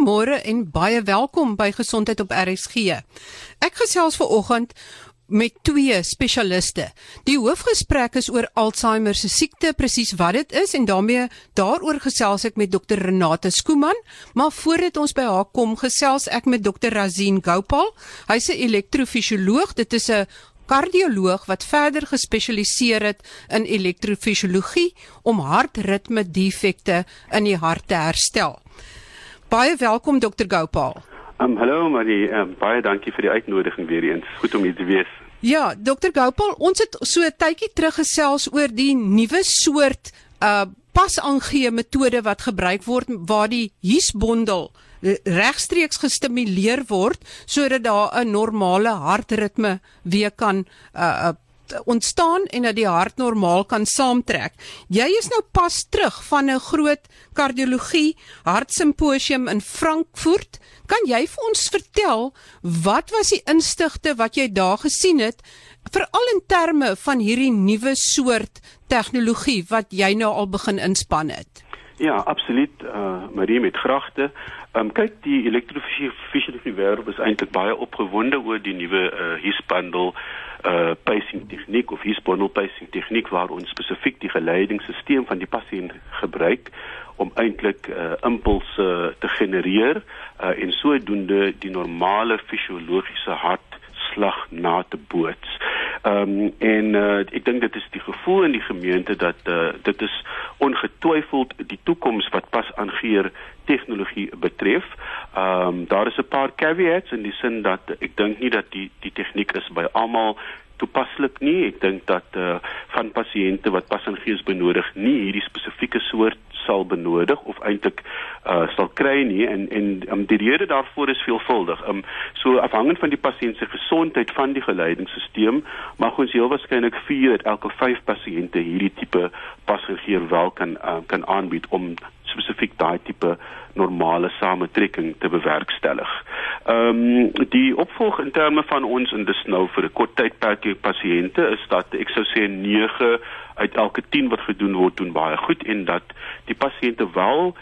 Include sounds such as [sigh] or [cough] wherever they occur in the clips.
Goeiemôre en baie welkom by Gesondheid op RSG. Ek gesels ver oggend met twee spesialiste. Die hoofgesprek is oor Alzheimer se siekte, presies wat dit is en daarmee daaroor gesels ek met Dr Renate Skooman, maar voordat ons by haar kom, gesels ek met Dr Razin Gopal. Hy's 'n elektrofisioloog. Dit is 'n kardioloog wat verder gespesialiseer het in elektrofisiologie om hartritme defekte in die hart te herstel. Baie welkom Dr Gopal. Um, hallo Marie, um, baie dankie vir die uitnodiging weer eens. Goed om hier te wees. Ja, Dr Gopal, ons het so 'n tydjie terug gesels oor die nuwe soort uh pas aangee metode wat gebruik word waar die hiesbondel regstreeks gestimuleer word sodat daar 'n normale hartritme weer kan uh, uh ontstaan en dat die hart normaal kan saamtrek. Jy is nou pas terug van 'n groot kardiologie hartsimposium in Frankfurt. Kan jy vir ons vertel wat was die instigte wat jy daar gesien het veral in terme van hierdie nuwe soort tegnologie wat jy nou al begin inspann het? Ja, absoluut, uh Marie met gragte. Ehm um, kyk die elektrofisiologie wêreld is eintlik baie opgewonde oor die nuwe uh hiesbundel uh pacing tegniek of hiesbundel pacing tegniek waar ons spesifiek die geleidingsstelsel van die pasiënt gebruik om eintlik uh impulse te genereer uh en sodoende die normale fisiologiese hartslag na te boots. Ehm um, en uh, ek dink dit is die gevoel in die gemeente dat uh, dit is ongetwyfeld die toekoms wat pas aangeheer tegnologie betref. Ehm um, daar is 'n paar caveats in die sin dat ek dink nie dat die die tegniek is by almal toepaslik nie. Ek dink dat uh, van pasiënte wat pas aangeheers benodig nie hierdie spesifieke soort sal benodig of eintlik uh, sal kry nie en en um, die rede daarvoor is veelvuldig. Um so afhangend van die pasiënt se gesondheid van die geleidingsstelsel mag ons heel waarskynlik 4 uit elke 5 pasiënte hierdie tipe pasgegeer wel kan uh, kan aanbied om spesifiek daai tipe normale sametrekking te bewerkstellig. Ehm um, die opvolg in terme van ons en dis nou vir 'n kort tydperk pasiënte is dat ek sou sê 9 uit elke 10 wat gedoen word doen baie goed en dat die pasiënte wel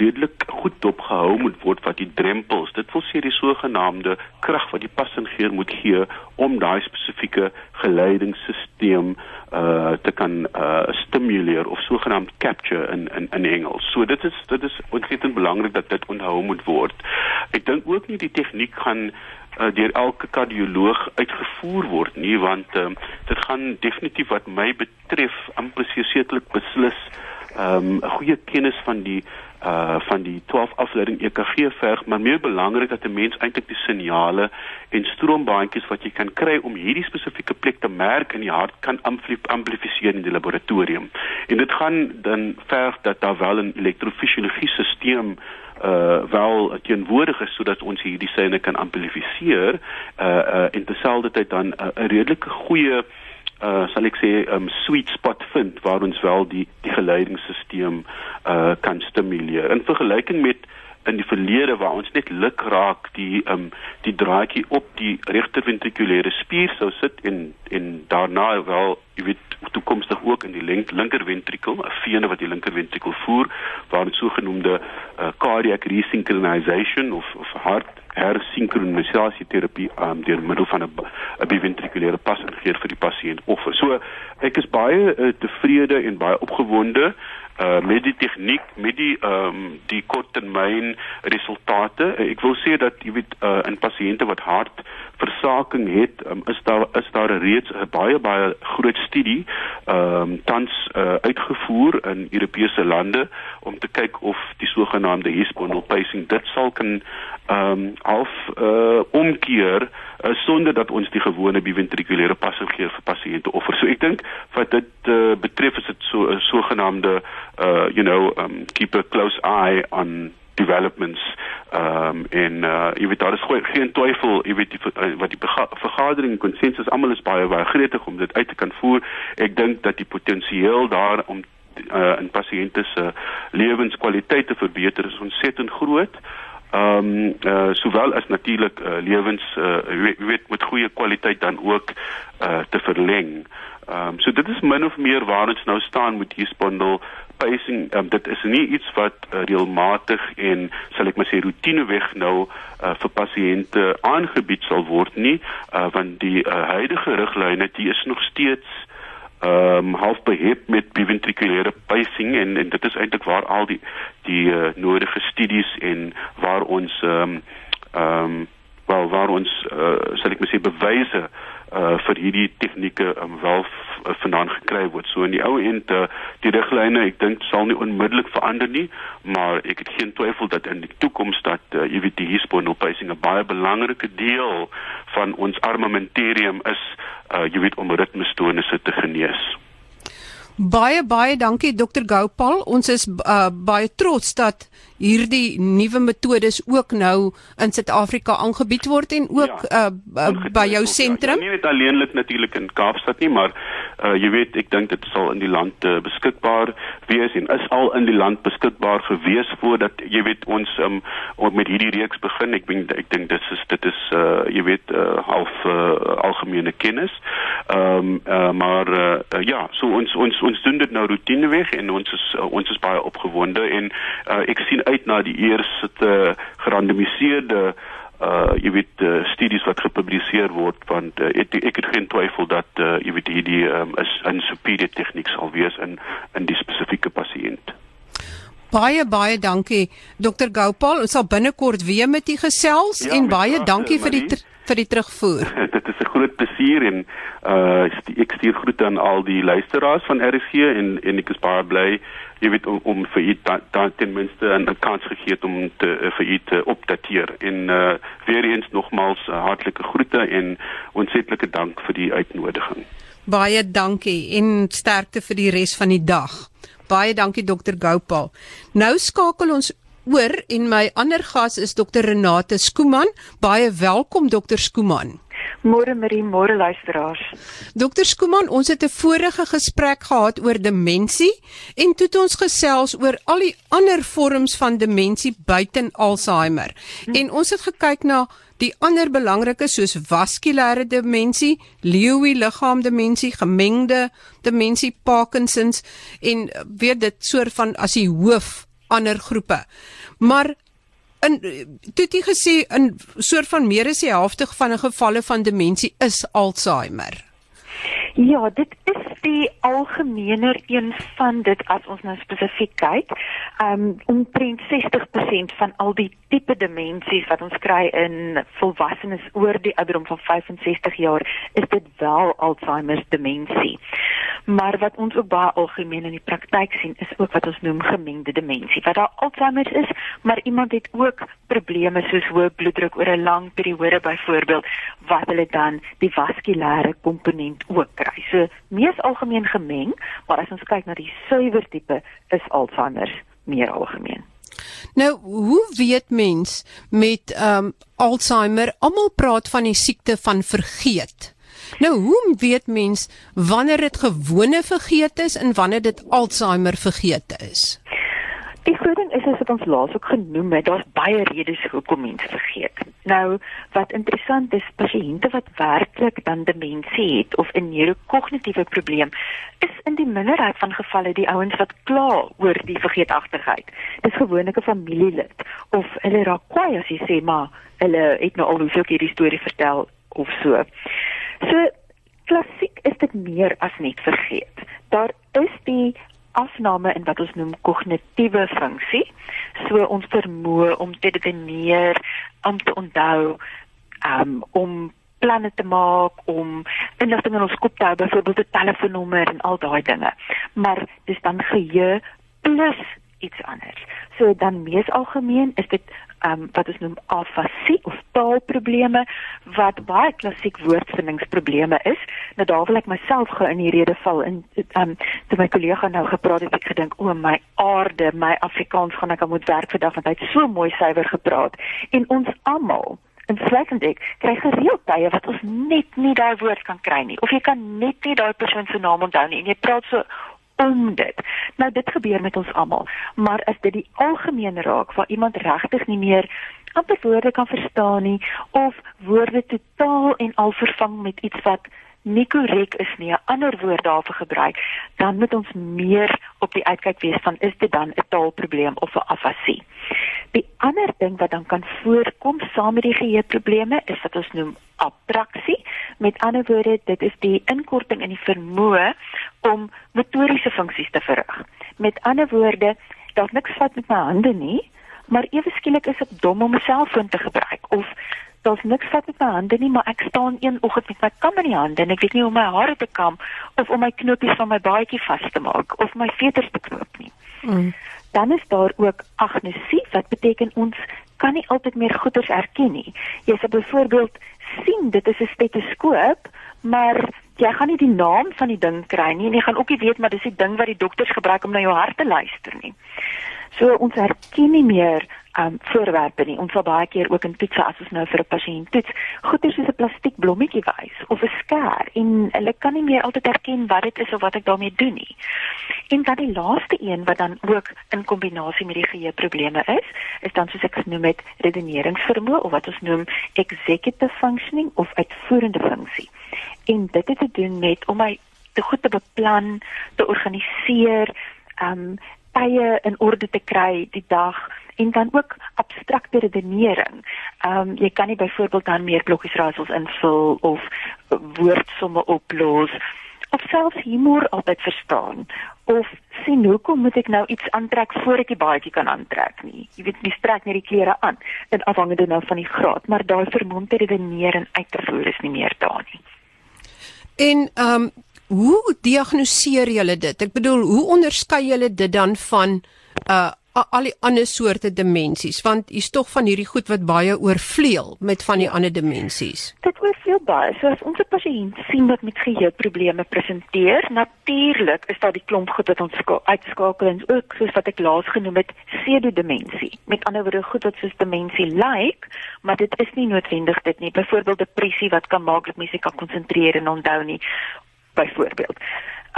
redelik goed dopgehou moet word wat die drempels dit wil sê die sogenaamde krag wat die passagier moet gee om daai spesifieke geleidingsstelsel uh te kan uh stimuleer of sogenaamd capture in in in Engels. So dit is dit is ontsettend belangrik dat dit onthou moet word. Ek dink ook nie die tegniek gaan uh, deur elke kardioloog uitgevoer word nie want uh, dit gaan definitief wat my betref amper sekerlik beslis ehm, 'n um, goeie kennis van die uh van die 12 afleiding EKG verg, maar meer belangrik dat 'n mens eintlik die signale en stroombaantjies wat jy kan kry om hierdie spesifieke plek te merk in die hart kan amplifiseer in die laboratorium. En dit gaan dan verg dat daar wel 'n elektrofisiologie stelsel uh wel teenwoordig is sodat ons hierdie syne kan amplifiseer uh uh en terselfdertyd dan 'n uh, redelike goeie uh sal ek sê 'n um, sweet spot vind waar ons wel die die geleidingsstelsel uh kan stimuleer. In vergelyking met in die verlede waar ons net luk raak die um die draadjie op die regterventrikulêre spier sou sit en en daarna wel jy weet toekomstig ook in die link, linker ventrikel 'n vene wat die linker ventrikel voer waar dit sogenaamde uh, cardiac resynchronization of of hart hersinkronisasie terapie um, deur middel van 'n 'n biventrikulêre pas ingeer vir die pasiënt offer. So ek is baie uh, tevrede en baie opgewonde uh met die tegniek met die ehm um, die korttermyn resultate. Uh, ek wil sê dat jy weet uh, in pasiënte wat hart versaking het um, is daar is daar reeds 'n baie baie groot studie ehm um, tans uh, uitgevoer in Europese lande om te kyk of die sogenaamde hispondal pacing dit sal kan ehm um, half uh, omkeer uh, sonder dat ons die gewone biventrikulêre passagier vir pasiënte offer. So ek dink wat dit uh, betref is dit so 'n sogenaamde uh you know um keep a close eye on developments um en uh jy weet daar is geen twyfel jy weet die, wat die vergadering konsensus almal is baie baie gretig om dit uit te kan voer. Ek dink dat die potensiaal daar om uh in pasiënte se lewenskwaliteit te verbeter is ontsettend groot ehm um, uh, sowel as natuurlik uh, lewens uh, weet, weet met goeie kwaliteit dan ook uh, te verleng. Ehm um, so dit is min of meer waar ons nou staan met hier spondel pacing um, dit is nie iets wat uh, regelmatig en sal ek maar sê roetineweg nou uh, vir pasiënte aangebied sal word nie uh, want die uh, huidige riglyne die is nog steeds ehm um, half behep met biventrikulêre pacing en en dit is eintlik waar al die die uh, nodige studies en waar ons ehm um, ehm um, wel waar ons uh, sal ek maar sê bewyse uh vir hierdie tegnieke um, wel uh, vandaan gekry word. So in die ou end uh, die riglyne, ek dink sal nie onmiddellik verander nie, maar ek het geen twyfel dat in die toekoms dat uh, jy weet die hisponal pacing 'n baie belangrike deel van ons armamentarium is uh jy weet om ritmestonisse te genees. Baie baie dankie Dr Gopal. Ons is uh, baie trots dat hierdie nuwe metodes ook nou in Suid-Afrika aangebied word en ook ja, uh, uh, by jou sentrum. Ja, nie net alleenlik natuurlik in Kaapstad nie, maar uh, jy weet ek dink dit sal in die land uh, beskikbaar wees en is al in die land beskikbaar gewees voordat jy weet ons um, met hierdie reeks begin. Ek dink ek dink dit is dit is uh, jy weet uh, half uh, algemene kennis. Ehm um, uh, maar uh, ja, so ons ons ons doen dit nou roetineweg en ons is uh, ons is baie opgewonde en uh, ek sien uit na die eerste gerandomiseerde uh jy weet uh, studies wat gepubliseer word want uh, ek ek het geen twyfel dat uh, jy weet hierdie um, is 'n superior tegniek sal wees in in die spesifieke pasiënt. Baie baie dankie Dr Gopal. Ons sal binnekort weer met u gesels ja, en baie dankie vir die vir die terugvoer. [laughs] Dit is 'n groot plesier en uh ek stuur groete aan al die luisteraars van RSG en en ek is baie bly jy weet om, om vir u dan ten minste 'n kans gegee het om te uh, vir u te opdateer. En uh weer eens nogmaals uh, hartlike groete en ontsetlike dank vir die uitnodiging. Baie dankie en sterkte vir die res van die dag. Baie dankie dokter Gopal. Nou skakel ons oor en my ander gas is dokter Renate Skooman. Baie welkom dokter Skooman. Môre Marie, môre luisteraars. Dokter Skooman, ons het 'n vorige gesprek gehad oor demensie en toe het ons gesels oor al die ander vorms van demensie buiten Alzheimer. Hm. En ons het gekyk na die ander belangrike soos vaskulêre demensie, Lewy liggaamdemensie, gemengde demensie, Parkinsons en weet dit soort van as die hoof ander groepe. Maar in toe het jy gesê in soort van meer as die helfte van die gevalle van demensie is Alzheimer. Ja, dit is die algemener een van dit as ons nou spesifiek kyk. Um omtrent 60% van al die tipe demensies wat ons kry in volwassenes oor die ouderdom van 65 jaar, is dit wel Alzheimer demensie. Maar wat ons ook baie algemeen in die praktyk sien, is ook wat ons noem gemengde demensie. Wat daar Alzheimer is, maar iemand het ook probleme soos hoë bloeddruk oor 'n lang periode byvoorbeeld wat hulle dan die vaskulêre komponent ook kry. So mees algemeen gemeng, maar as ons kyk na die suiwer tipe is Alzheimer meer algemeen. Nou, hoe weet mens met ehm um, Alzheimer? Almal praat van die siekte van vergeet. Nou, hoe weet mens wanneer dit gewone vergeet is en wanneer dit Alzheimer vergeet is? Die voeding as wat ons laas ook genoem het, daar's baie redes hoekom mense vergeet. Nou, wat interessant is, pasiënte wat werklik dan demensie het of 'n neurokognitiewe probleem, is in die minderheid van gevalle die ouens wat kla oor die vergeetachtigheid. Dis gewoonlik 'n familielid of hulle raak kwaai as jy sê maar hulle het nou al hoeveel keer die storie vertel of so. So klassiek is dit meer as net vergeet. Daar is die afname in wat ons noem kognitiewe funksie. So ons vermoë om te redeneer, om te onthou, um, om planne te maak, om inligting in ons kop te hou, byvoorbeeld 'n telefoonnommer en al daai dinge. Maar dis dan geheue plus iets anders. So dan mees algemeen is dit ehm um, wat ons noem afasie of taalprobleme wat baie klassiek woordvindingsprobleme is. Nou daar wil ek myself gou in die rede val in ehm um, toe my kollega nou gepraat het, ek gedink o my aarde, my Afrikaans gaan ek moet werk vandag want hy het so mooi suiwer gepraat. En ons almal En slegsend ek kry gereeld tye wat ons net nie daai woord kan kry nie of jy kan net nie daai persoon se naam onthou nie en jy praat so om dit. Nou dit gebeur met ons almal, maar as dit die algemeen raak waar iemand regtig nie meer amper woorde kan verstaan nie of woorde totaal en al vervang met iets wat nie korrek is nie, 'n ander woord daarvoor gebruik, dan moet ons meer op die uitkyk wees van is dit dan 'n taalprobleem of 'n afasie. Die ander ding wat dan kan voorkom saam met die geheueprobleme is wat ons noem abraksie. Met ander woorde, dit is die inkorting in die vermoë om motoriese funksies te verrig. Met ander woorde, daar's niks fout met my hande nie, maar ewe skielik is ek dom om 'n selfoon te gebruik of daar's niks fout met my hande nie, maar ek staan een oggend met my kam in die hande en ek weet nie hoe my hare te kam of om my knopies van my baadjie vas te maak of my veters te knoop nie. Mm. Dan is daar ook agnosie wat beteken ons kan nie altyd meer goeders erken nie. Jy sê byvoorbeeld sien dit is 'n stetoskoop, maar jy gaan nie die naam van die ding kry nie en jy gaan ook nie weet maar dis die ding wat die dokters gebruik om na jou hart te luister nie. So ons herken nie meer um voorwerpe nie. Ons sal baie keer ook in toetse as ons nou vir 'n pasiënt toets, goeie soos 'n plastiek blommetjie wys of 'n skêr en hulle kan nie meer altyd herken wat dit is of wat ek daarmee doen nie. En dan die laaste een wat dan ook in kombinasie met die geheueprobleme is, is dan soos ek genoem het, redeneringsvermoë of wat ons noem executive functioning of uitvoerende funksie. En dit het te doen met om my te goed te beplan, te organiseer, um tye in orde te kry die dag en dan ook abstrakte redenering. Ehm um, jy kan nie byvoorbeeld dan meer blokkies raaisels invul of woordsomme oplos of selfs humor altyd verstaan of sien hoekom moet ek nou iets aantrek voor ek die baadjie kan aantrek nie. Jy weet, jy trek net die klere aan in afhangende nou van die graad, maar daai vermoë te redeneer en uit te voer is nie meer daar nie. En ehm um, hoe diagnoseer julle dit? Ek bedoel, hoe onderskei julle dit dan van uh al die ander soorte dimensies want hier's tog van hierdie goed wat baie oorvleuel met van die ander dimensies. Dit oorvleuel baie. So as ons 'n pasiënt sien wat met geheueprobleme presenteer, natuurlik is daar die klomp goed wat ons uitskakel en ook soos wat ek laas genoem het, pseudo-dimensie. Met ander woorde goed wat soos dimensie lyk, like, maar dit is nie noodwendig dit nie. Byvoorbeeld depressie wat kan maak dat mense kan konsentreer en onthou nie byvoorbeeld.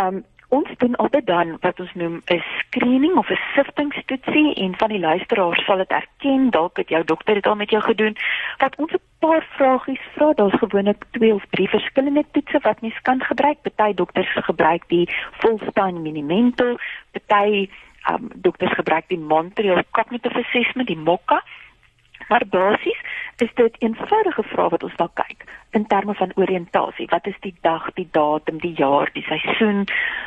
Um ons doen altyd dan wat ons noem 'n screening of 'n siftingstoetsie en van die luisteraars sal dit erken dalk het jou dokter dit al met jou gedoen wat ons 'n paar vragies vra. Daar's gewoonlik twee of drie verskillende toetse wat mens kan gebruik. Party dokters gebruik die Volstein Minimental party um, dokters gebruik die Montreal Cognitive Assessment die MOCA Maar basies is dit eenvoudige vraag wat ons na kyk in terme van oriëntasie. Wat is die dag, die datum, die jaar, die seisoen,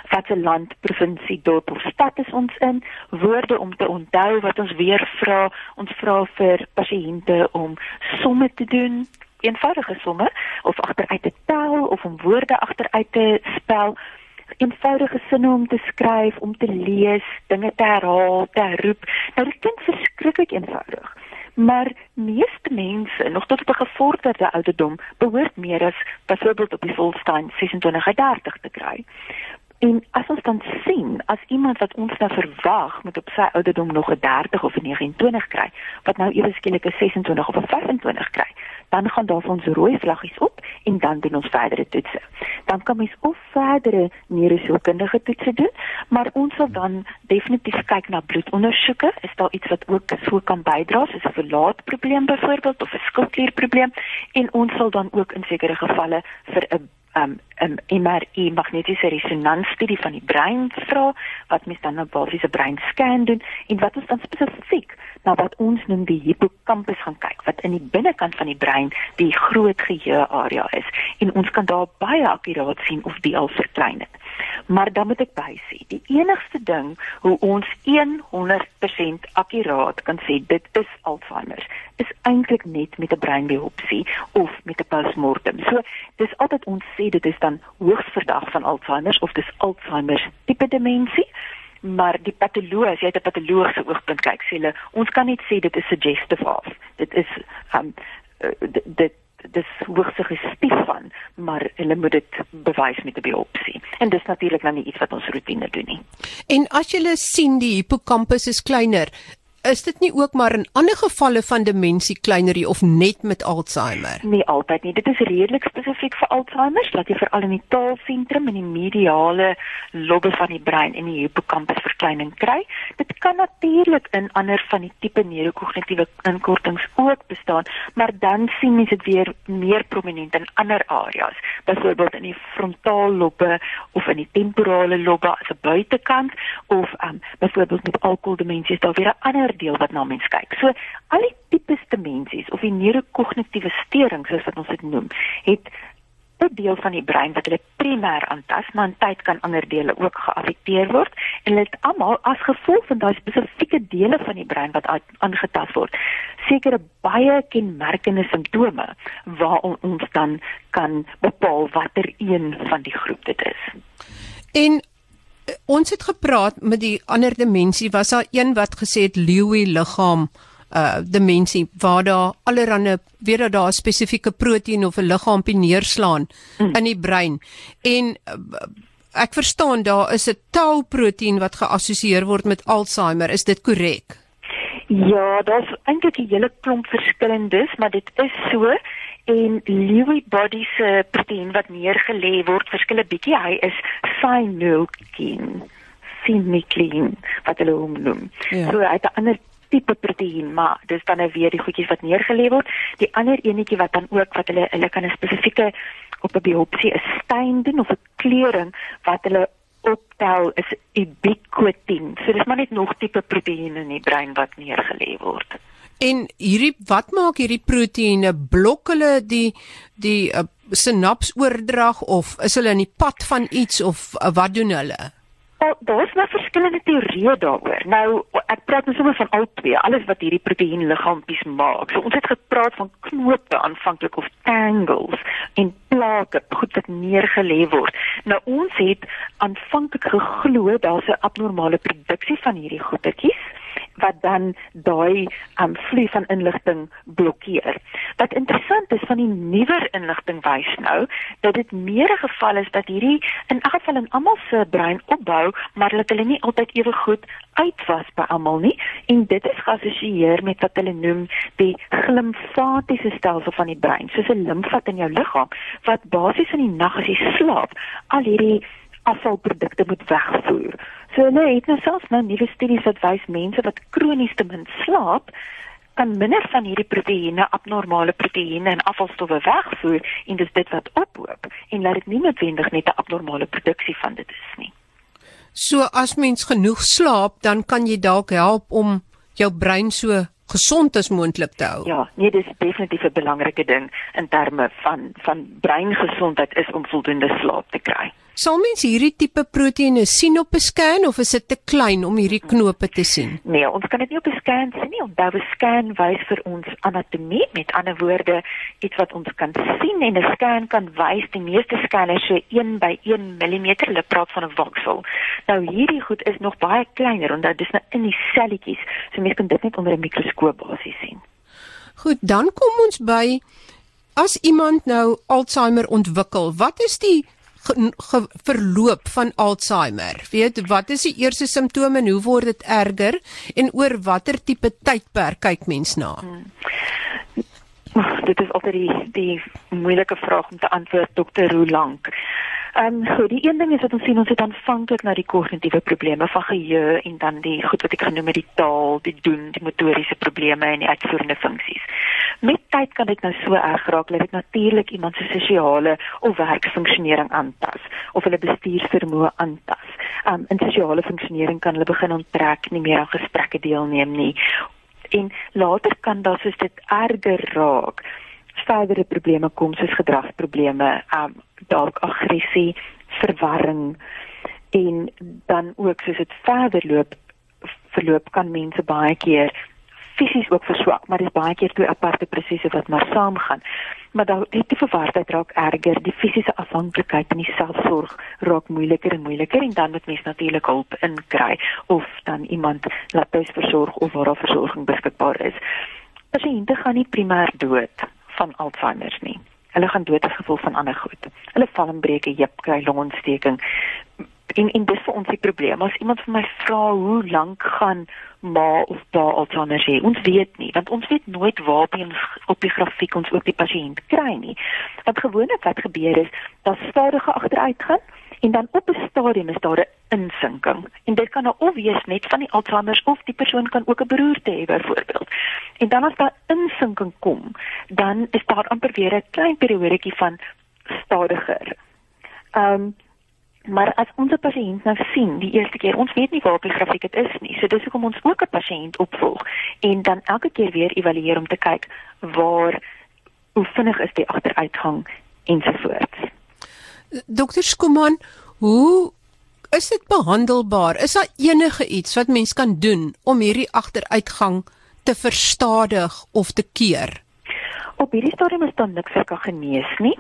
watter land, provinsie, dorp of stad is ons in? Woorde om te onthou wat ons weer vra. Ons vra vir pasiënte om somme te doen, eenvoudige somme of agteruit te tel of om woorde agteruit te spel eenvoudige sinne om te skryf, om te lees, dinge te herhaal, te roep. Nou dit klink verskriklik eenvoudig maar meeste mense nog tot op 'n gevorderde ouderdom behoort meer as byvoorbeeld op die volstaan 26 en 30 te kry. En as ons dan sien as iemand wat ons nou verwag moet op sy ouderdom nog 'n 30 of 'n 29 kry, wat nou ewe skielik 'n 26 of 'n 25 kry, dan gaan daar ons rooi vlaggies op en dan doen ons verdere toetse. Dan kan mens of verdere neurosielkundige toetse doen, maar ons sal dan definitief kyk na bloedondersoeke. Is daar iets wat ook so kan bydra, soos 'n verlaatprobleem byvoorbeeld of 'n skildklierprobleem en ons sal dan ook in sekere gevalle vir 'n um 'n MRI magnetiese resonansstudie van die brein vra wat mens dan 'n basiese breinscan doen en wat ons dan spesifiek na wat ons noem die hippocampus gaan kyk wat in die binnekant van die brein die groot geheuearea is en ons kan daar baie akkuraat sien of die al verklein het. Maar dan moet ek bysê, die enigste ding hoe ons 100% akkuraat kan sê dit is Alzheimer, is eintlik net met 'n breinbiopsie of met 'n postmortem. So, dis altyd ons sê dit is dan hoogs verdag van Alzheimer of dis Alzheimer tipe demensie maar die patoloog as jy uit 'n patologiese oogpunt kyk sê hulle ons kan net sê dit is suggestive of dit is um dit dis hoogs suggestief van maar hulle moet dit bewys met 'n biopsie. En dis natuurlik nou nie iets wat ons rotine doen nie. En as jy sien die hippocampus is kleiner is dit nie ook maar in ander gevalle van demensie kleinerie of net met Alzheimer? Nee, altyd nie. Dit is redelik spesifiek vir Alzheimer, laat jy veral in die taalsentrum en die mediale lobbe van die brein en die hippocampus verkleining kry. Dit kan natuurlik in ander van die tipe neurokognitiewe inkortings ook bestaan, maar dan sien mens dit weer meer prominent in ander areas, byvoorbeeld in die frontaalobbe of in die temporale lobbe as 'n buitekant of um, byvoorbeeld met alkoholdemensie is daar weer 'n ander deel wat na mens kyk. So al die tipes demensies of die neurokognitiewe steurings soos wat ons dit noem, het 'n deel van die brein wat hulle primêr aantas, maar in tyd kan ander dele ook geaffekteer word en dit almal as gevolg van daai spesifieke dele van die brein wat aangetast word, sekere baie kenmerkende simptome waar ons dan kan bepaal watter een van die groep dit is. En ons het gepraat met die ander dimensie. Was daar een wat gesê het leeuie liggaam uh dimensie waar daar allerlei weet dat daar 'n spesifieke proteïen of 'n liggaampie neerslaan mm. in die brein. En uh, ek verstaan daar is 'n tau proteïen wat geassosieer word met Alzheimer. Is dit korrek Ja, daar's eintlik 'n hele klomp verskillendes, maar dit is so en Lewy body se proteïen wat neergelê word verskil 'n bietjie. Hy is synuclein, synuclein wat hulle hom noem. Ja. So hy het 'n ander tipe proteïen, maar dis dan nou weer die goedjies wat neergelê word. Die ander enetjie wat dan ook wat hulle hulle kan 'n spesifieke op 'n biopsie 'n stain doen of 'n kleuring wat hulle optel is ubiquitin. So dis maar net nog tipe proteïene in die brein wat neergelê word. En hierdie wat maak hierdie proteïene blok hulle die die uh, sinapsoordrag of is hulle in die pad van iets of uh, wat doen hulle? Wel, daar's nou verskillende teorieë daaroor. Nou, ek praat nou sommer van al twee, alles wat hierdie proteïenliggaampies maak. So ons het gepraat van knope aanvanklik of tangles en plake, goed wat neergelê word. Nou ons het aanvanklik geglo daar's 'n abnormale produksie van hierdie goedetjies wat dan daai um, vloei van inligting blokkeer. Wat interessant is van die nuwer inligting wys nou dat dit meer 'n geval is dat hierdie in elk geval in almal se brein opbou, maar dat hulle nie altyd ewe goed uitwas by almal nie en dit is geassosieer met wat hulle noem die glimfatiese stelsel van die brein, soos 'n limfvat in jou liggaam wat basies in die nag as jy slaap al hierdie afvalprodukte moet wegvoer. So hulle het nou selfs nou nuwe studies wat wys mense wat kronies te min slaap kan minder van hierdie proteïene, abnormale proteïene en afvalstowwe wegvoer en dis dit wat ophoop en laat dit nie noodwendig net 'n abnormale produksie van dit is nie. So as mens genoeg slaap, dan kan jy dalk help om jou brein so gesond as moontlik te hou. Ja, nee, dis definitief 'n belangrike ding in terme van van breingesondheid is om voldoende slaap te kry. Sal mens hierdie tipe proteïene sien op 'n scan of is dit te klein om hierdie knope te sien? Nee, ons kan dit nie op 'n scan sien nie. Onthou 'n scan wys vir ons anatomie, met ander woorde, iets wat ons kan sien en 'n scan kan wys die meeste scanne so 1 by 1 mm, hulle praat van 'n voxel. Nou hierdie goed is nog baie kleiner omdat dit nou in die selletjies, so mens kan dit net onder 'n mikroskoop basies sien. Goed, dan kom ons by as iemand nou Alzheimer ontwikkel, wat is die verloop van Alzheimer. Weet wat is die eerste simptome en hoe word dit erger en oor watter tipe tydperk kyk mens na? Hmm. Dit is altyd die die moeilike vraag om te antwoord dokter hoe lank. Ehm um, so die een ding is wat ons sien ons het aanvanklik na die kognitiewe probleme van geheue en dan die goed wat ek genoem het die taal, die doen, die motoriese probleme en die uitvoerende funksies. Met tyd kan dit nou so erg raak dat dit natuurlik iemand se sosiale of werksfunksionering aantas of hulle bestuursvermoë aantas. Ehm um, in sosiale funksionering kan hulle begin onttrek, nie meer aan gesprekke deelneem nie. En later kan daar soos dit erger raak verdere probleme kom soos gedragsprobleme, um dalk aggressie, verwarring en dan ook soos dit verder loop verloop kan mense baie keer fisies ook verswak, maar dit is baie keer twee aparte prosesse wat maar saamgaan. Maar dan die, die verwardheid raak erger, die fisiese afhanklikheid en die selfsorg raak moeiliker en moeiliker en dan moet mens natuurlik hulp inkry of dan iemand laat tuis versorg of waar daar versorging beskikbaar is. Pasiënte gaan nie primêr dood van Alzheimer nie. Hulle gaan dood as gevolg van ander goed. Hulle val en breek 'n heup, kry longontsteking. En en dis vir ons die probleem. As iemand vir my vra hoe lank gaan ma of pa Alzheimer hê, ons weet nie, want ons weet nooit waar by ons op die grafiek ons ook die pasiënt kry nie. Wat gewoonlik wat gebeur is, dat stadige agteruitgaan en dan op 'n stadium is daar 'n insinking. En dit kan nou of wees net van die Alzheimer of die persoon kan ook 'n beroerte hê byvoorbeeld. En dan as daar insinking kom, dan is daar amper weer 'n klein periodetjie van stadiger. Ehm um, maar as ons 'n pasiënt nou sien die eerste keer, ons weet nie waar op die grafiek dit is nie. So dis hoekom ons ook 'n pasiënt opvolg en dan elke keer weer evalueer om te kyk waar hoe vinnig is die agteruitgang ensovoorts. Dokter Skuman, hoe is dit behandelbaar? Is daar enige iets wat mens kan doen om hierdie agteruitgang te verstadig of te keer? Op hierdie stadium is daar niks wat kan genees nie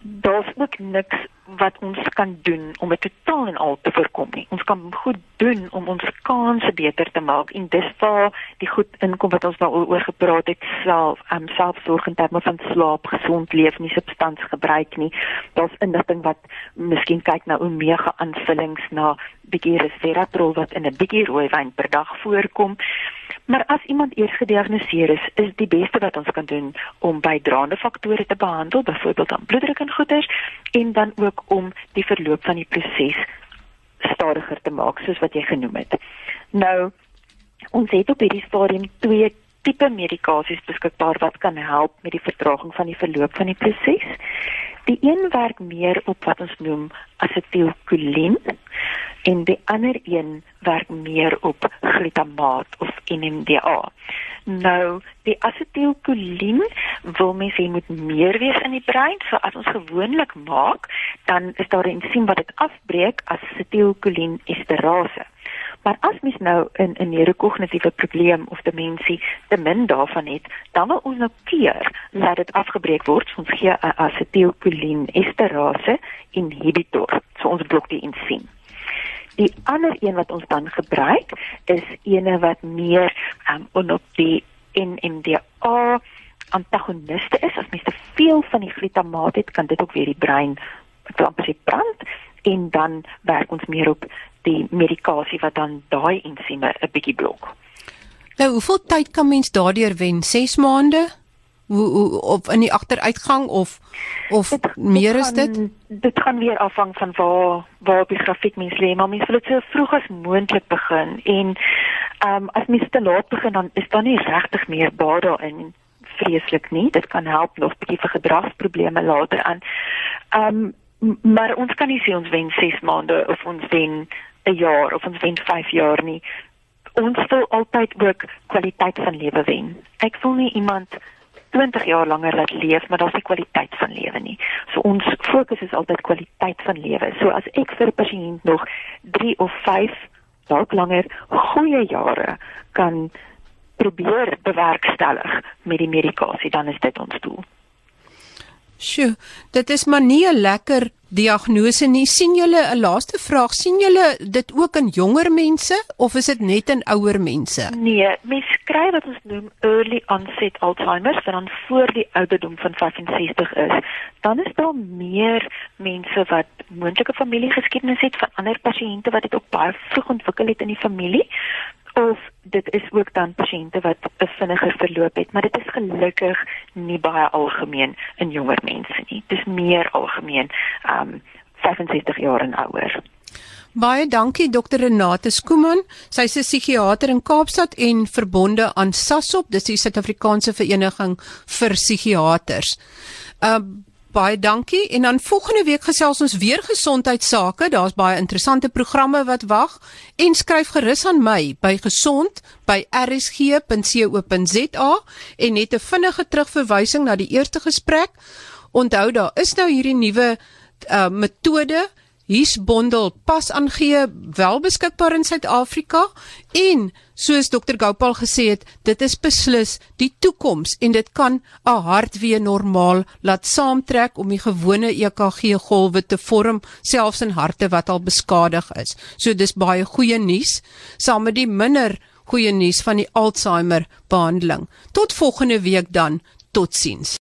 daar's ook niks wat ons kan doen om dit totaal en al te voorkom nie. Ons kan goed doen om ons kanse beter te maak en dis waar die goed inkom wat ons nou oor gepraat het self, um, selfsorg in terme van slaap, gesond leef, nie substans gebruik nie. Daar's inligting wat miskien kyk na omega aanvullings na bietjie resveratrol wat in 'n bietjie rooiwyn per dag voorkom. Maar as iemand eers gediagnoseer is, is die beste wat ons kan doen om bydraende faktore te behandel, byvoorbeeld aan bloeddruk en goeters, en dan ook om die verloop van die proses stadiger te maak, soos wat jy genoem het. Nou, ons het op hierdie stadium twee tipe medikasies beskikbaar wat kan help met die vertraging van die verloop van die proses. Die een werk meer op wat ons noem asetielkolien en die ander een werk meer op glutamaat of NMDA. Nou, die asetielkolien wil mens hê moet meer wees in die brein, so as ons gewoonlik maak, dan is daar 'n ensiem wat dit afbreek, asetielkolien esterase. Maar as mens nou in 'n neurokognitiewe probleem of demensie te min daarvan het, dan wil ons nou keer dat dit afgebreek word. Ons gee 'n asetielkolien esterase inhibitor. So ons blok die ensiem. Die ander een wat ons dan gebruik is ene wat meer um, op die NMDA antagoniste is. As mens te veel van die glutamaat het, kan dit ook weer die brein amper brand en dan werk ons meer op die medikasie wat dan daai ensieme 'n bietjie blok. Nou, hoeveel tyd kan mens daardeur wen? 6 maande? hoe, hoe of in die agteruitgang of of dit, meer dit is dit gaan, dit gaan weer afhang van waar waar op die grafiek mens lê maar mens wil dit so vroeg as moontlik begin en ehm um, as mens te laat begin dan is daar nie regtig meer baat daarin vreeslik nie dit kan help nog bietjie vir gedragsprobleme later aan ehm um, maar ons kan nie sê ons wen 6 maande of ons wen 'n jaar of ons wen 5 jaar nie ons wil altyd ook kwaliteit van lewe wen ek voel nie iemand 20 jaar langer laat leef, maar daar's nie kwaliteit van lewe nie. So ons fokus is altyd kwaliteit van lewe. So as ek vir 'n pasiënt nog 3 of 5 dalk langer goeie jare kan probeer bewerkstellig met die medikasie, dan is dit ons doel. Sjoe, dit is maar nie 'n lekker diagnose nie. sien julle 'n laaste vraag, sien julle dit ook in jonger mense of is dit net in ouer mense? Nee, mense kry wat ons noem early onset Alzheimer, wat dan voor die ouderdom van 65 is. Dan is daar meer mense wat moontlike familiegeskiedenis het van ander pasiënte wat dit ook baie vroeg ontwikkel het in die familie of dit is ook dan pasiënte wat 'n vinniger verloop het, maar dit is gelukkig nie baie algemeen in jonger mense nie. Dit is meer algemeen um 65 jaar en ouer. Baie dankie Dr Renate Skooman. Sy's 'n psigiater in Kaapstad en verbonde aan SASOP, dis die Suid-Afrikaanse Vereniging vir Psigiaters. Uh baie dankie en dan volgende week gesels ons weer gesondheidsake. Daar's baie interessante programme wat wag en skryf gerus aan my by gesond@rsg.co.za en net 'n vinnige terugverwysing na die eerste gesprek. Onthou daar is nou hierdie nuwe uh, metode hier's bondel pas aangee wel beskikbaar in Suid-Afrika en soos dokter Gopal gesê het dit is beslis die toekoms en dit kan 'n hart weer normaal laat saamtrek om die gewone EKG golwe te vorm selfs in harte wat al beskadig is. So dis baie goeie nuus saam met die minder goeie nuus van die Alzheimer behandeling. Tot volgende week dan totsiens